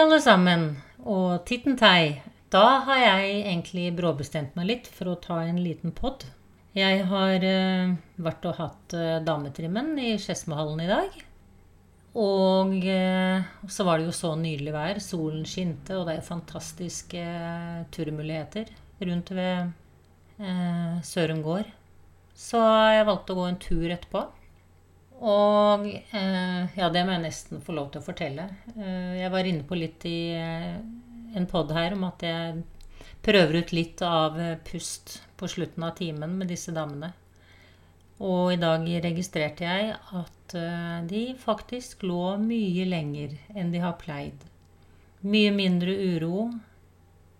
alle sammen, og titten tei. Da har jeg egentlig bråbestemt meg litt for å ta en liten pod. Jeg har uh, vært og hatt uh, dametrimmen i Skedsmohallen i dag. Og uh, så var det jo så nydelig vær. Solen skinte, og det er fantastiske turmuligheter rundt ved Sørum gård. Så jeg valgte å gå en tur etterpå. Og eh, ja, det må jeg nesten få lov til å fortelle. Eh, jeg var inne på litt i eh, en pod her om at jeg prøver ut litt av pust på slutten av timen med disse damene. Og i dag registrerte jeg at de faktisk lå mye lenger enn de har pleid. Mye mindre uro.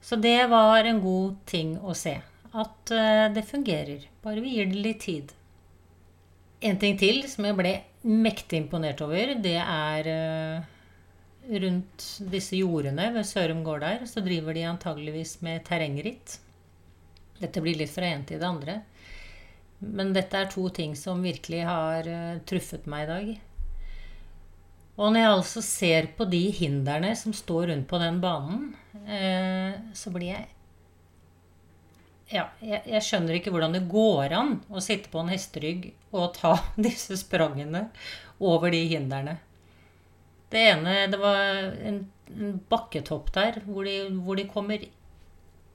Så det var en god ting å se. At det fungerer. Bare vi gir det litt tid. En ting til som jeg ble mektig imponert over, det er uh, rundt disse jordene ved Sørum gård der, så driver de antageligvis med terrengritt. Dette blir litt fra en til det andre. Men dette er to ting som virkelig har uh, truffet meg i dag. Og når jeg altså ser på de hindrene som står rundt på den banen, uh, så blir jeg ja, jeg, jeg, skjønner ikke hvordan det går an å sitte på en hesterygg og ta disse sprangene over de hindrene. Det ene Det var en, en bakketopp der hvor de, hvor de, kommer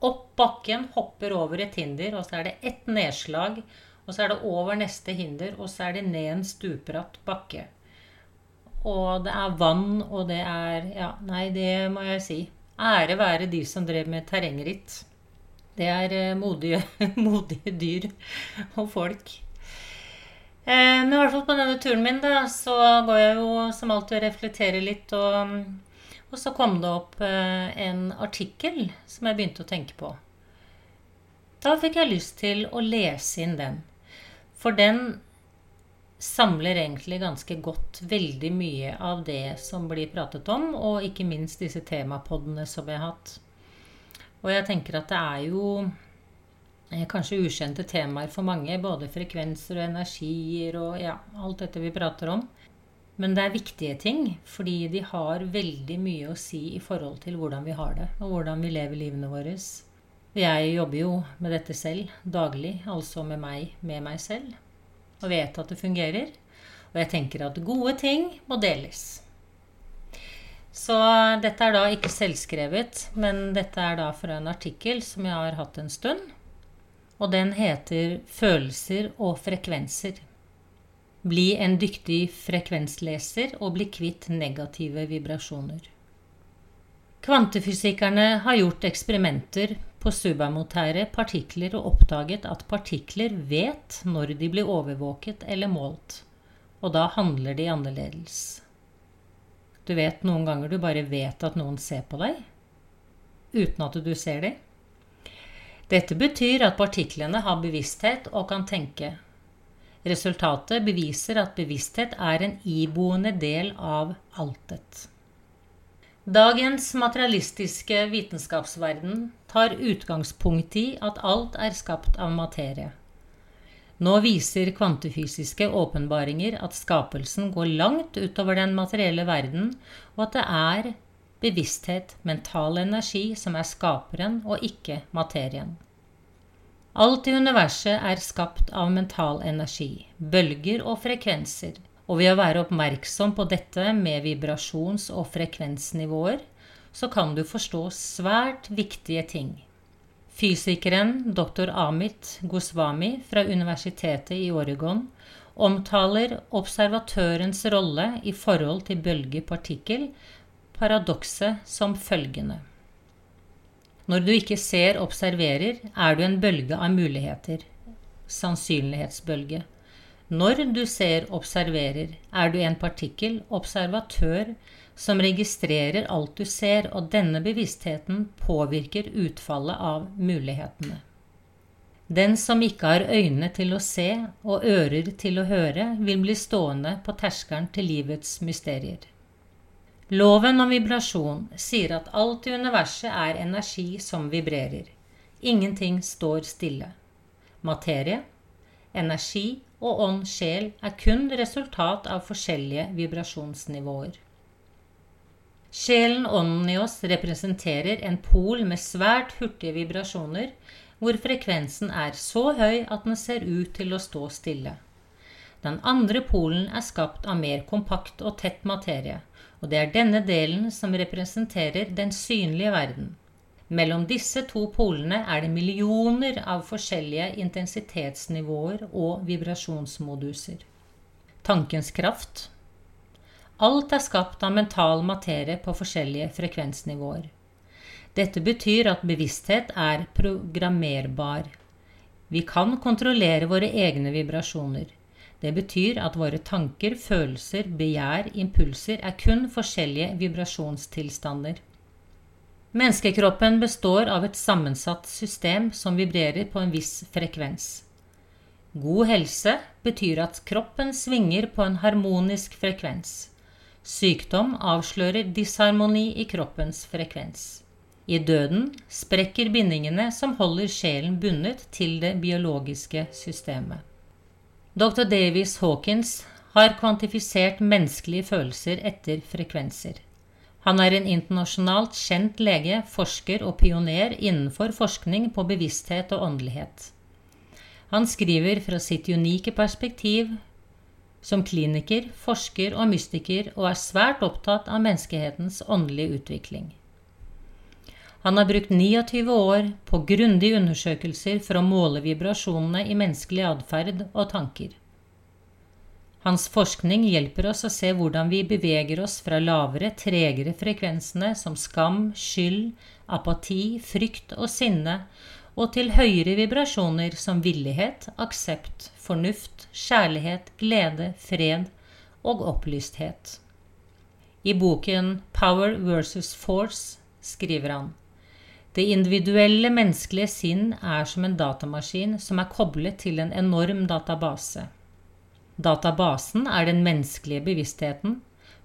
opp bakken, hopper over et hinder, og så er det ett nedslag. Og så er det over neste hinder, og så er det ned en stupbratt bakke. Og det er vann, og det er Ja, nei, det må jeg si. Ære være de som drev med terrengritt. Det er eh, modige, modige dyr og folk. Eh, men i hvert fall på denne turen min da, så går jeg jo som alltid og reflekterer litt. Og, og så kom det opp eh, en artikkel som jeg begynte å tenke på. Da fikk jeg lyst til å lese inn den. For den samler egentlig ganske godt veldig mye av det som blir pratet om, og ikke minst disse temapoddene som jeg har hatt. Og jeg tenker at det er jo eh, kanskje ukjente temaer for mange. Både frekvenser og energier og ja, alt dette vi prater om. Men det er viktige ting, fordi de har veldig mye å si i forhold til hvordan vi har det, og hvordan vi lever livene våre. Jeg jobber jo med dette selv daglig, altså med meg med meg selv. Og vet at det fungerer. Og jeg tenker at gode ting må deles. Så dette er da ikke selvskrevet, men dette er da fra en artikkel som jeg har hatt en stund. Og den heter 'Følelser og frekvenser'. Bli en dyktig frekvensleser og bli kvitt negative vibrasjoner. Kvantefysikerne har gjort eksperimenter på subamotære partikler og oppdaget at partikler vet når de blir overvåket eller målt, og da handler de annerledes. Du vet noen ganger du bare vet at noen ser på deg, uten at du ser dem. Dette betyr at partiklene har bevissthet og kan tenke. Resultatet beviser at bevissthet er en iboende del av altet. Dagens materialistiske vitenskapsverden tar utgangspunkt i at alt er skapt av materie. Nå viser kvantefysiske åpenbaringer at skapelsen går langt utover den materielle verden, og at det er bevissthet, mental energi, som er skaperen, og ikke materien. Alt i universet er skapt av mental energi, bølger og frekvenser, og ved å være oppmerksom på dette med vibrasjons- og frekvensnivåer, så kan du forstå svært viktige ting. Fysikeren dr. Amit Goswami fra Universitetet i Oregon omtaler observatørens rolle i forhold til bølgepartikkel, paradokset som følgende. Når du ikke ser observerer, er du en bølge av muligheter. Sannsynlighetsbølge. Når du ser observerer, er du en partikkel, observatør, som registrerer alt du ser, og denne bevisstheten påvirker utfallet av mulighetene. Den som ikke har øyne til å se og ører til å høre, vil bli stående på terskelen til livets mysterier. Loven om vibrasjon sier at alt i universet er energi som vibrerer. Ingenting står stille. Materie, energi og ånd-sjel er kun resultat av forskjellige vibrasjonsnivåer. Sjelen, ånden i oss, representerer en pol med svært hurtige vibrasjoner, hvor frekvensen er så høy at den ser ut til å stå stille. Den andre polen er skapt av mer kompakt og tett materie, og det er denne delen som representerer den synlige verden. Mellom disse to polene er det millioner av forskjellige intensitetsnivåer og vibrasjonsmoduser. Tankens kraft Alt er skapt av mental materie på forskjellige frekvensnivåer. Dette betyr at bevissthet er programmerbar. Vi kan kontrollere våre egne vibrasjoner. Det betyr at våre tanker, følelser, begjær, impulser er kun forskjellige vibrasjonstilstander. Menneskekroppen består av et sammensatt system som vibrerer på en viss frekvens. God helse betyr at kroppen svinger på en harmonisk frekvens. Sykdom avslører disharmoni i kroppens frekvens. I døden sprekker bindingene som holder sjelen bundet til det biologiske systemet. Dr. Davies Hawkins har kvantifisert menneskelige følelser etter frekvenser. Han er en internasjonalt kjent lege, forsker og pioner innenfor forskning på bevissthet og åndelighet. Han skriver fra sitt unike perspektiv som kliniker, forsker og mystiker, og er svært opptatt av menneskehetens åndelige utvikling. Han har brukt 29 år på grundige undersøkelser for å måle vibrasjonene i menneskelig atferd og tanker. Hans forskning hjelper oss å se hvordan vi beveger oss fra lavere, tregere frekvensene som skam, skyld, apati, frykt og sinne, og til høyere vibrasjoner som villighet, aksept, fornuft, kjærlighet, glede, fred og opplysthet. I boken Power versus Force skriver han det individuelle menneskelige sinn er som en datamaskin som er koblet til en enorm database. Databasen er den menneskelige bevisstheten,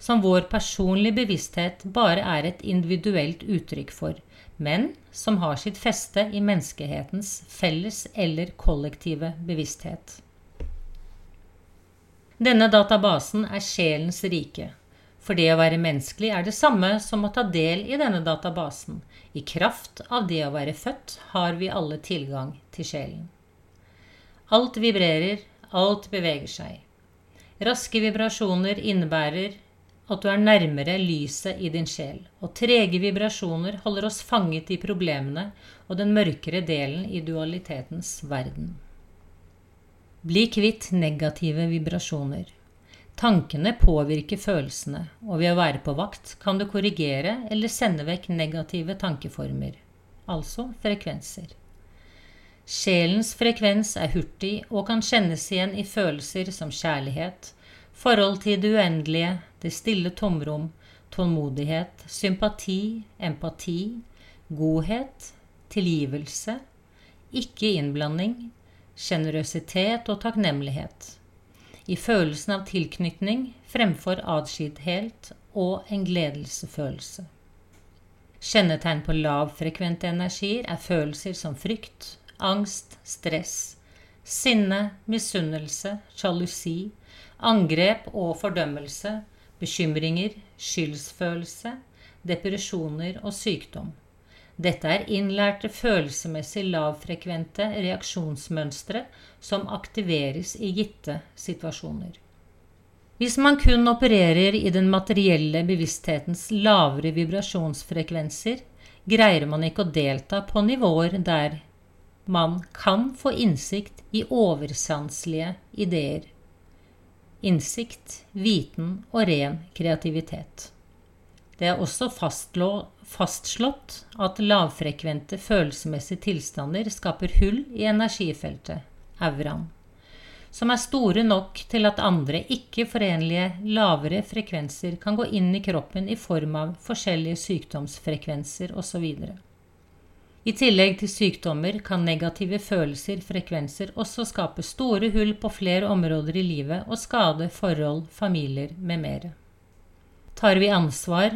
som vår personlige bevissthet bare er et individuelt uttrykk for, men som har sitt feste i menneskehetens felles eller kollektive bevissthet. Denne databasen er sjelens rike, for det å være menneskelig er det samme som å ta del i denne databasen. I kraft av det å være født har vi alle tilgang til sjelen. Alt vibrerer, alt beveger seg. Raske vibrasjoner innebærer at du er nærmere lyset i din sjel, og trege vibrasjoner holder oss fanget i problemene og den mørkere delen i dualitetens verden. Bli kvitt negative vibrasjoner. Tankene påvirker følelsene, og ved å være på vakt kan du korrigere eller sende vekk negative tankeformer, altså frekvenser. Sjelens frekvens er hurtig og kan kjennes igjen i følelser som kjærlighet, forhold til det uendelige, det stille tomrom, tålmodighet, sympati, empati, godhet, tilgivelse, ikke-innblanding, sjenerøsitet og takknemlighet i følelsen av tilknytning fremfor atskilthet og en gledelsesfølelse. Kjennetegn på lavfrekvente energier er følelser som frykt, angst, stress, sinne, misunnelse, sjalusi, angrep og fordømmelse, bekymringer, skyldsfølelse, depresjoner og sykdom. Dette er innlærte følelsesmessig lavfrekvente reaksjonsmønstre som aktiveres i gitte situasjoner. Hvis man kun opererer i den materielle bevissthetens lavere vibrasjonsfrekvenser, greier man ikke å delta på nivåer der man kan få innsikt i oversanselige ideer. Innsikt, viten og ren kreativitet. Det er også fastslått at lavfrekvente følelsesmessige tilstander skaper hull i energifeltet, auraen, som er store nok til at andre ikke-forenlige lavere frekvenser kan gå inn i kroppen i form av forskjellige sykdomsfrekvenser osv. I tillegg til sykdommer kan negative følelser, frekvenser, også skape store hull på flere områder i livet og skade forhold, familier med mere. Tar vi ansvar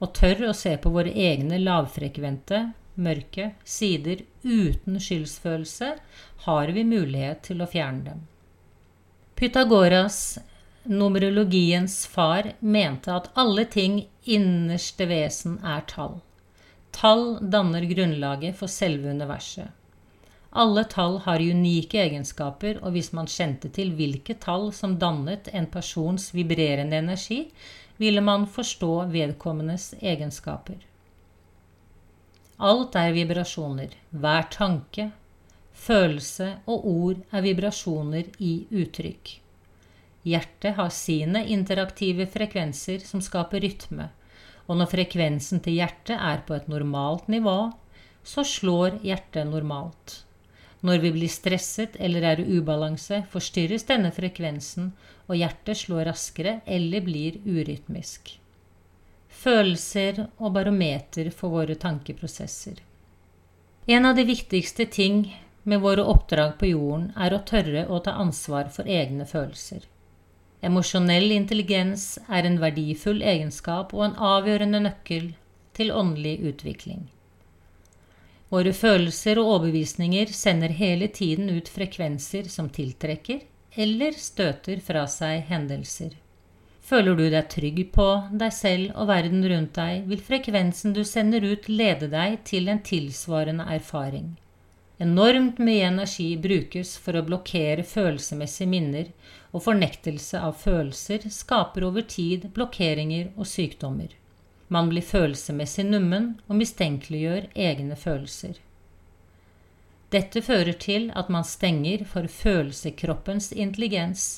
og tør å se på våre egne lavfrekvente, mørke sider uten skyldsfølelse, har vi mulighet til å fjerne dem. Pythagoras numerologiens far mente at alle ting innerste vesen er tall. Tall danner grunnlaget for selve universet. Alle tall har unike egenskaper, og hvis man kjente til hvilke tall som dannet en persons vibrerende energi, ville man forstå vedkommendes egenskaper. Alt er vibrasjoner. Hver tanke, følelse og ord er vibrasjoner i uttrykk. Hjertet har sine interaktive frekvenser som skaper rytme, og når frekvensen til hjertet er på et normalt nivå, så slår hjertet normalt. Når vi blir stresset eller er i ubalanse, forstyrres denne frekvensen, og hjertet slår raskere eller blir urytmisk følelser og barometer for våre tankeprosesser. En av de viktigste ting med våre oppdrag på jorden er å tørre å ta ansvar for egne følelser. Emosjonell intelligens er en verdifull egenskap og en avgjørende nøkkel til åndelig utvikling. Våre følelser og overbevisninger sender hele tiden ut frekvenser som tiltrekker eller støter fra seg hendelser. Føler du deg trygg på deg selv og verden rundt deg, vil frekvensen du sender ut, lede deg til en tilsvarende erfaring. Enormt mye energi brukes for å blokkere følelsesmessige minner, og fornektelse av følelser skaper over tid blokkeringer og sykdommer. Man blir følelsesmessig nummen og mistenkeliggjør egne følelser. Dette fører til at man stenger for følelsekroppens intelligens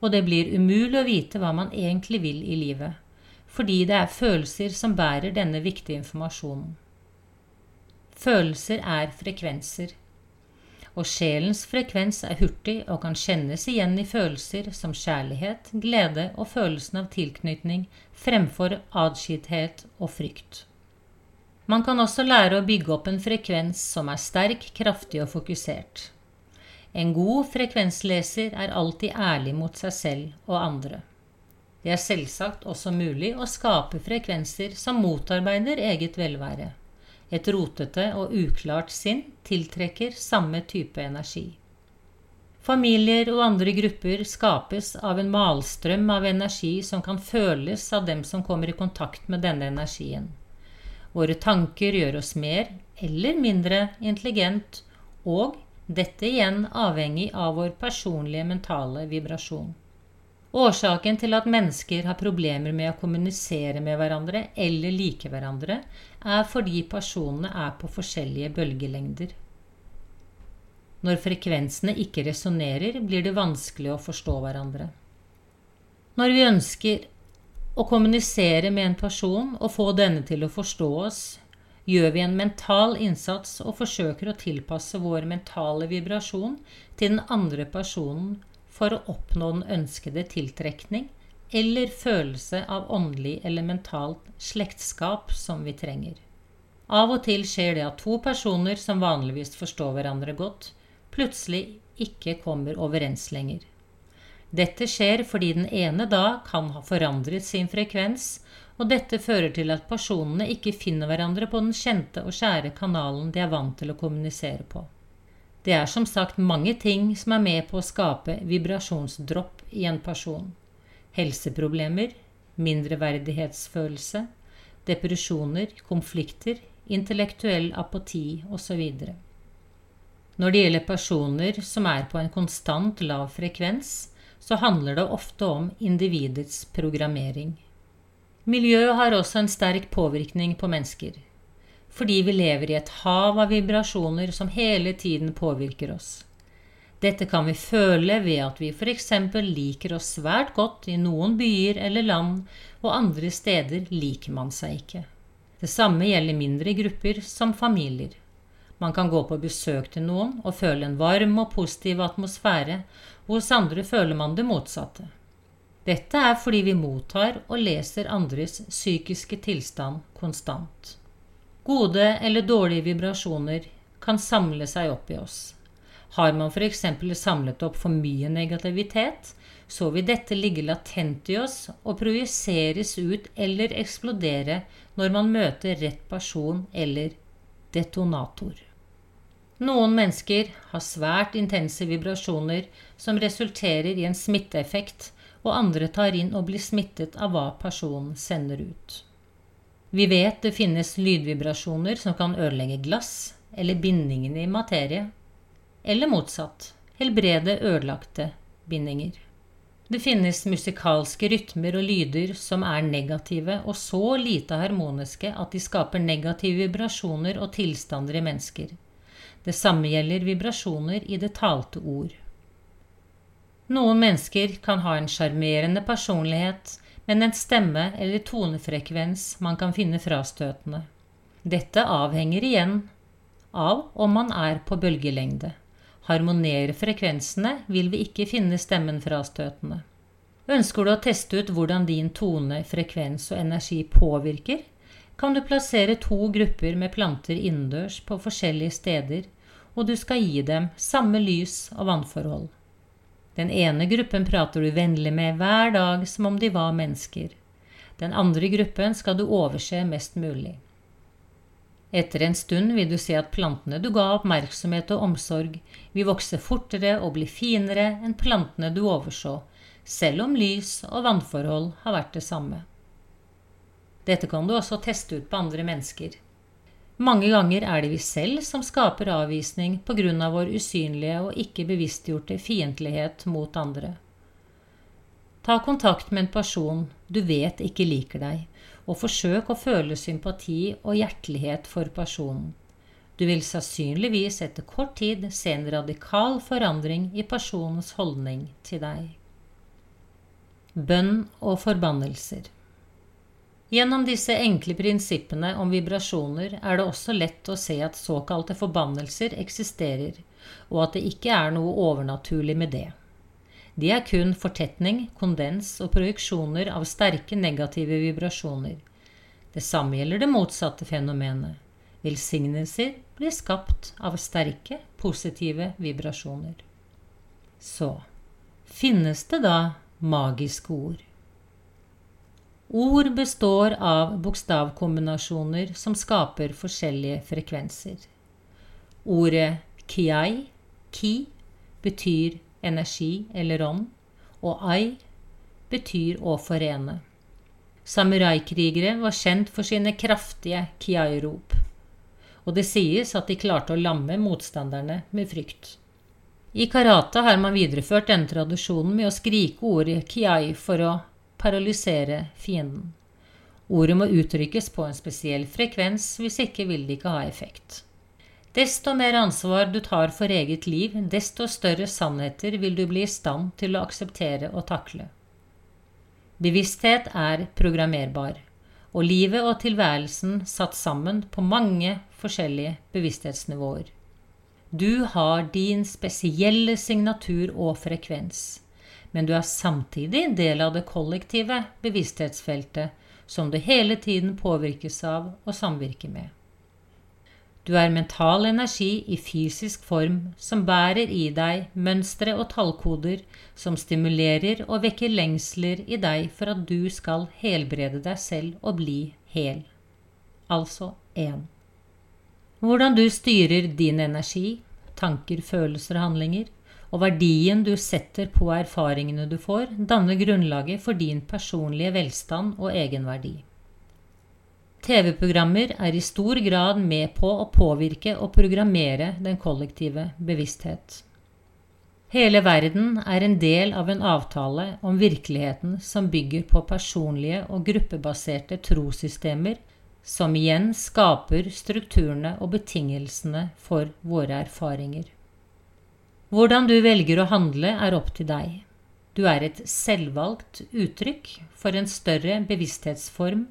og det blir umulig å vite hva man egentlig vil i livet, fordi det er følelser som bærer denne viktige informasjonen. Følelser er frekvenser, og sjelens frekvens er hurtig og kan kjennes igjen i følelser som kjærlighet, glede og følelsen av tilknytning fremfor adskilthet og frykt. Man kan også lære å bygge opp en frekvens som er sterk, kraftig og fokusert. En god frekvensleser er alltid ærlig mot seg selv og andre. Det er selvsagt også mulig å skape frekvenser som motarbeider eget velvære. Et rotete og uklart sinn tiltrekker samme type energi. Familier og andre grupper skapes av en malstrøm av energi som kan føles av dem som kommer i kontakt med denne energien. Våre tanker gjør oss mer eller mindre intelligent og dette igjen avhengig av vår personlige mentale vibrasjon. Årsaken til at mennesker har problemer med å kommunisere med hverandre eller like hverandre, er fordi personene er på forskjellige bølgelengder. Når frekvensene ikke resonnerer, blir det vanskelig å forstå hverandre. Når vi ønsker å kommunisere med en person og få denne til å forstå oss, gjør vi en mental innsats og forsøker å tilpasse vår mentale vibrasjon til den andre personen for å oppnå den ønskede tiltrekning eller følelse av åndelig eller mentalt slektskap som vi trenger. Av og til skjer det at to personer som vanligvis forstår hverandre godt, plutselig ikke kommer overens lenger. Dette skjer fordi den ene da kan ha forandret sin frekvens og dette fører til at personene ikke finner hverandre på den kjente og kjære kanalen de er vant til å kommunisere på. Det er som sagt mange ting som er med på å skape vibrasjonsdropp i en person. Helseproblemer, mindreverdighetsfølelse, depresjoner, konflikter, intellektuell apati osv. Når det gjelder personer som er på en konstant lav frekvens, så handler det ofte om individets programmering. Miljøet har også en sterk påvirkning på mennesker, fordi vi lever i et hav av vibrasjoner som hele tiden påvirker oss. Dette kan vi føle ved at vi f.eks. liker oss svært godt i noen byer eller land, og andre steder liker man seg ikke. Det samme gjelder mindre grupper som familier. Man kan gå på besøk til noen og føle en varm og positiv atmosfære, og hos andre føler man det motsatte. Dette er fordi vi mottar og leser andres psykiske tilstand konstant. Gode eller dårlige vibrasjoner kan samle seg opp i oss. Har man f.eks. samlet opp for mye negativitet, så vil dette ligge latent i oss og projiseres ut eller eksplodere når man møter rett person eller detonator. Noen mennesker har svært intense vibrasjoner som resulterer i en smitteeffekt og andre tar inn og blir smittet av hva personen sender ut. Vi vet det finnes lydvibrasjoner som kan ødelegge glass eller bindingene i materie, eller motsatt, helbrede ødelagte bindinger. Det finnes musikalske rytmer og lyder som er negative og så lite harmoniske at de skaper negative vibrasjoner og tilstander i mennesker. Det samme gjelder vibrasjoner i det talte ord. Noen mennesker kan ha en sjarmerende personlighet, men en stemme eller tonefrekvens man kan finne frastøtende. Dette avhenger igjen av om man er på bølgelengde harmonerer frekvensene, vil vi ikke finne stemmen frastøtende. Ønsker du å teste ut hvordan din tone, frekvens og energi påvirker, kan du plassere to grupper med planter innendørs på forskjellige steder, og du skal gi dem samme lys og vannforhold. Den ene gruppen prater du vennlig med hver dag som om de var mennesker. Den andre gruppen skal du overse mest mulig. Etter en stund vil du se at plantene du ga oppmerksomhet og omsorg, vil vokse fortere og bli finere enn plantene du overså, selv om lys og vannforhold har vært det samme. Dette kan du også teste ut på andre mennesker. Mange ganger er det vi selv som skaper avvisning av vår usynlige og ikke bevisstgjorte fiendtlighet mot andre. Ta kontakt med en person du vet ikke liker deg, og forsøk å føle sympati og hjertelighet for personen. Du vil sannsynligvis etter kort tid se en radikal forandring i personens holdning til deg. Bønn og forbannelser. Gjennom disse enkle prinsippene om vibrasjoner er det også lett å se at såkalte forbannelser eksisterer, og at det ikke er noe overnaturlig med det. De er kun fortetning, kondens og projeksjoner av sterke negative vibrasjoner. Det samme gjelder det motsatte fenomenet. Velsignelser blir skapt av sterke, positive vibrasjoner. Så finnes det da magiske ord? Ord består av bokstavkombinasjoner som skaper forskjellige frekvenser. Ordet kiai, ki, betyr energi eller ånd, og ai betyr å forene. Samuraikrigere var kjent for sine kraftige kiai-rop, og det sies at de klarte å lamme motstanderne med frykt. I karate har man videreført denne tradisjonen med å skrike ordet kiai for å paralysere fienden. Ordet må uttrykkes på en spesiell frekvens, hvis ikke vil det ikke ha effekt. Desto mer ansvar du tar for eget liv, desto større sannheter vil du bli i stand til å akseptere og takle. Bevissthet er programmerbar, og livet og tilværelsen satt sammen på mange forskjellige bevissthetsnivåer. Du har din spesielle signatur og frekvens, men du er samtidig del av det kollektive bevissthetsfeltet som du hele tiden påvirkes av og samvirker med. Du er mental energi i fysisk form som bærer i deg mønstre og tallkoder som stimulerer og vekker lengsler i deg for at du skal helbrede deg selv og bli hel. Altså én. Hvordan du styrer din energi, tanker, følelser og handlinger, og verdien du setter på erfaringene du får, danner grunnlaget for din personlige velstand og egenverdi. TV-programmer er i stor grad med på å påvirke og programmere den kollektive bevissthet. Hele verden er en del av en avtale om virkeligheten som bygger på personlige og gruppebaserte trossystemer, som igjen skaper strukturene og betingelsene for våre erfaringer. Hvordan du velger å handle, er opp til deg. Du er et selvvalgt uttrykk for en større bevissthetsform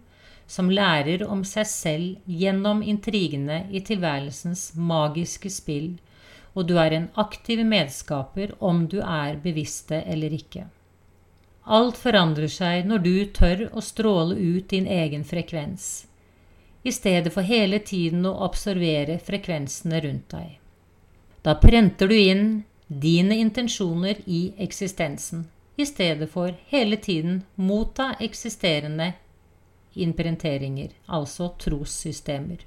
som lærer om seg selv gjennom intrigene i tilværelsens magiske spill, og du er en aktiv medskaper om du er bevisste eller ikke. Alt forandrer seg når du tør å stråle ut din egen frekvens, i stedet for hele tiden å observere frekvensene rundt deg. Da prenter du inn dine intensjoner i eksistensen, i stedet for hele tiden motta eksisterende innprenteringer, altså trossystemer.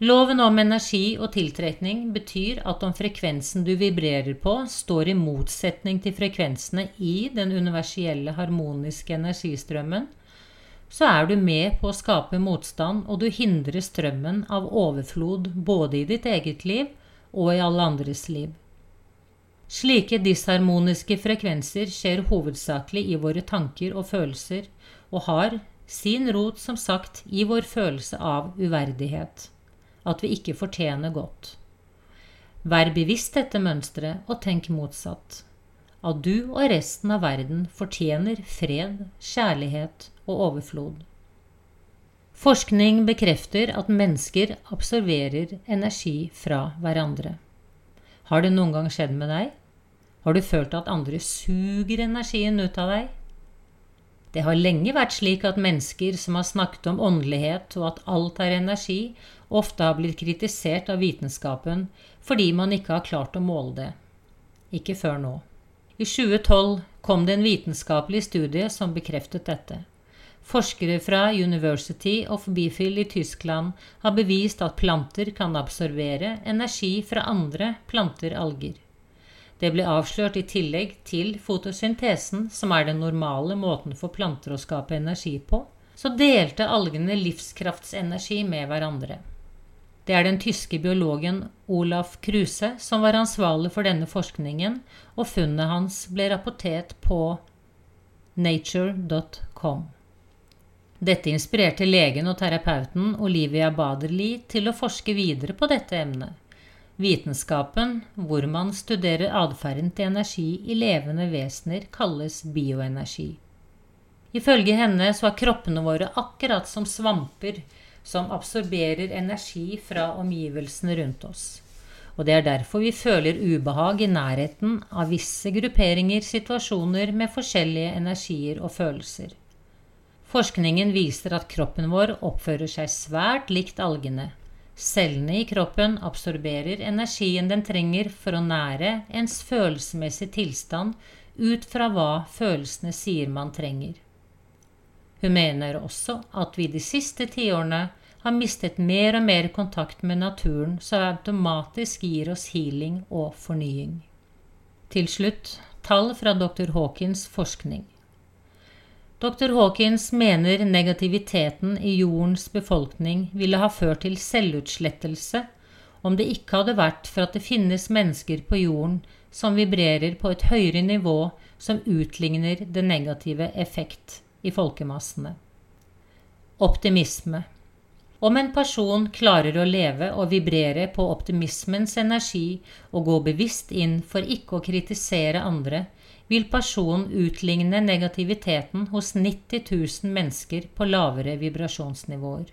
Loven om energi og tiltrekning betyr at om frekvensen du vibrerer på, står i motsetning til frekvensene i den universelle harmoniske energistrømmen, så er du med på å skape motstand, og du hindrer strømmen av overflod både i ditt eget liv og i alle andres liv. Slike disharmoniske frekvenser skjer hovedsakelig i våre tanker og følelser, og har sin rot, som sagt, i vår følelse av uverdighet at vi ikke fortjener godt. Vær bevisst dette mønsteret, og tenk motsatt. At du og resten av verden fortjener fred, kjærlighet og overflod. Forskning bekrefter at mennesker absorberer energi fra hverandre. Har det noen gang skjedd med deg? Har du følt at andre suger energien ut av deg? Det har lenge vært slik at mennesker som har snakket om åndelighet og at alt er energi, ofte har blitt kritisert av vitenskapen fordi man ikke har klart å måle det. Ikke før nå. I 2012 kom det en vitenskapelig studie som bekreftet dette. Forskere fra University of Bifil i Tyskland har bevist at planter kan absorbere energi fra andre planter alger. Det ble avslørt i tillegg til fotosyntesen, som er den normale måten for planter å skape energi på, så delte algene livskraftsenergi med hverandre. Det er den tyske biologen Olaf Kruse som var ansvarlig for denne forskningen, og funnet hans ble rapportert på nature.com. Dette inspirerte legen og terapeuten Olivia Baderli til å forske videre på dette emnet. Vitenskapen, hvor man studerer atferden til energi i levende vesener, kalles bioenergi. Ifølge henne så er kroppene våre akkurat som svamper som absorberer energi fra omgivelsene rundt oss. Og det er derfor vi føler ubehag i nærheten av visse grupperinger, situasjoner med forskjellige energier og følelser. Forskningen viser at kroppen vår oppfører seg svært likt algene, Cellene i kroppen absorberer energien den trenger for å nære ens følelsesmessige tilstand ut fra hva følelsene sier man trenger. Hun mener også at vi de siste tiårene har mistet mer og mer kontakt med naturen som automatisk gir oss healing og fornying. Til slutt tall fra dr. Hawkins forskning. Dr. Hawkins mener negativiteten i jordens befolkning ville ha ført til selvutslettelse om det ikke hadde vært for at det finnes mennesker på jorden som vibrerer på et høyere nivå som utligner det negative effekt i folkemassene. Optimisme. Om en person klarer å leve og vibrere på optimismens energi og gå bevisst inn for ikke å kritisere andre, vil personen utligne negativiteten hos 90 000 mennesker på lavere vibrasjonsnivåer.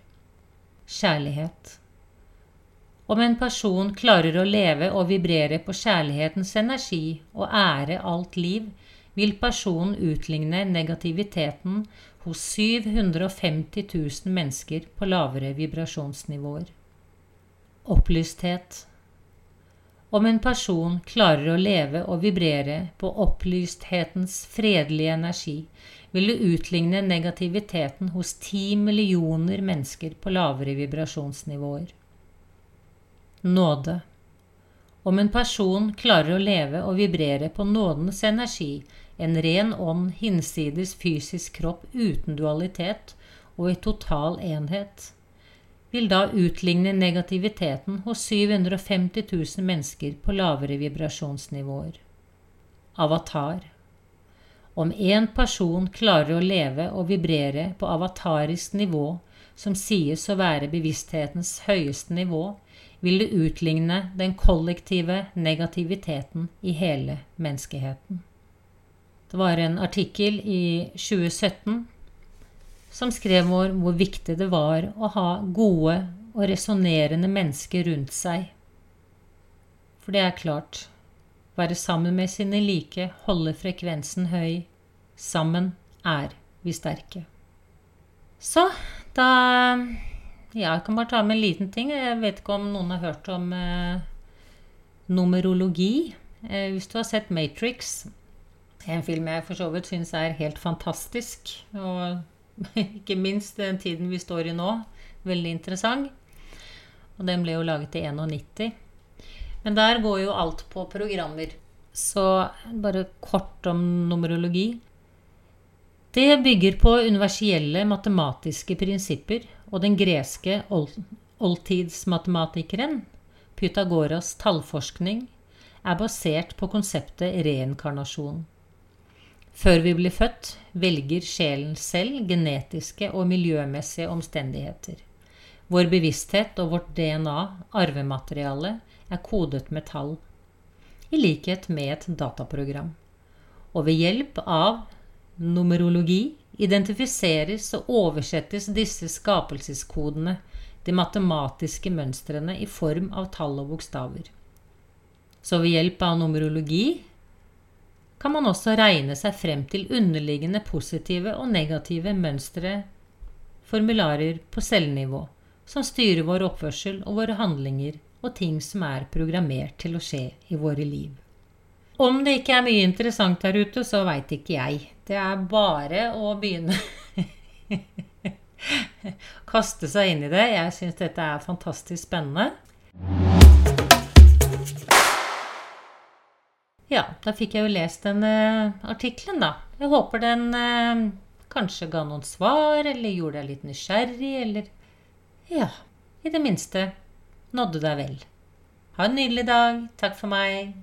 Kjærlighet. Om en person klarer å leve og vibrere på kjærlighetens energi og ære alt liv, vil personen utligne negativiteten hos 750 000 mennesker på lavere vibrasjonsnivåer. Opplysthet. Om en person klarer å leve og vibrere på opplysthetens fredelige energi, vil det utligne negativiteten hos ti millioner mennesker på lavere vibrasjonsnivåer. Nåde. Om en person klarer å leve og vibrere på nådens energi, en ren ånd hinsides fysisk kropp uten dualitet og i total enhet, vil da utligne negativiteten hos 750 000 mennesker på lavere vibrasjonsnivåer. Avatar. Om én person klarer å leve og vibrere på avatarisk nivå, som sies å være bevissthetens høyeste nivå, vil det utligne den kollektive negativiteten i hele menneskeheten. Det var en artikkel i 2017 som skrev hvor, hvor viktig det var å ha gode og resonnerende mennesker rundt seg. For det er klart, være sammen med sine like, holde frekvensen høy, sammen er vi sterke. Så da jeg kan bare ta med en liten ting. Jeg vet ikke om noen har hørt om eh, numerologi. Eh, hvis du har sett Matrix, en film jeg for så vidt syns er helt fantastisk, og Ikke minst den tiden vi står i nå. Veldig interessant. Og den ble jo laget i 91. Men der går jo alt på programmer. Så bare kort om numerologi. Det bygger på universielle matematiske prinsipper, og den greske oldtidsmatematikeren Pythagoras tallforskning er basert på konseptet reinkarnasjon. Før vi blir født, velger sjelen selv genetiske og miljømessige omstendigheter. Vår bevissthet og vårt DNA, arvemateriale, er kodet med tall, i likhet med et dataprogram. Og ved hjelp av numerologi identifiseres og oversettes disse skapelseskodene, de matematiske mønstrene, i form av tall og bokstaver. Så ved hjelp av numerologi kan man også regne seg frem til underliggende positive og negative mønstre, formularer på cellenivå, som styrer vår oppførsel og våre handlinger og ting som er programmert til å skje i våre liv. Om det ikke er mye interessant der ute, så veit ikke jeg. Det er bare å begynne Kaste seg inn i det. Jeg syns dette er fantastisk spennende. Ja, da fikk jeg jo lest den uh, artikkelen, da. Jeg håper den uh, kanskje ga noen svar, eller gjorde deg litt nysgjerrig, eller Ja, i det minste nådde deg vel. Ha en nydelig dag. Takk for meg.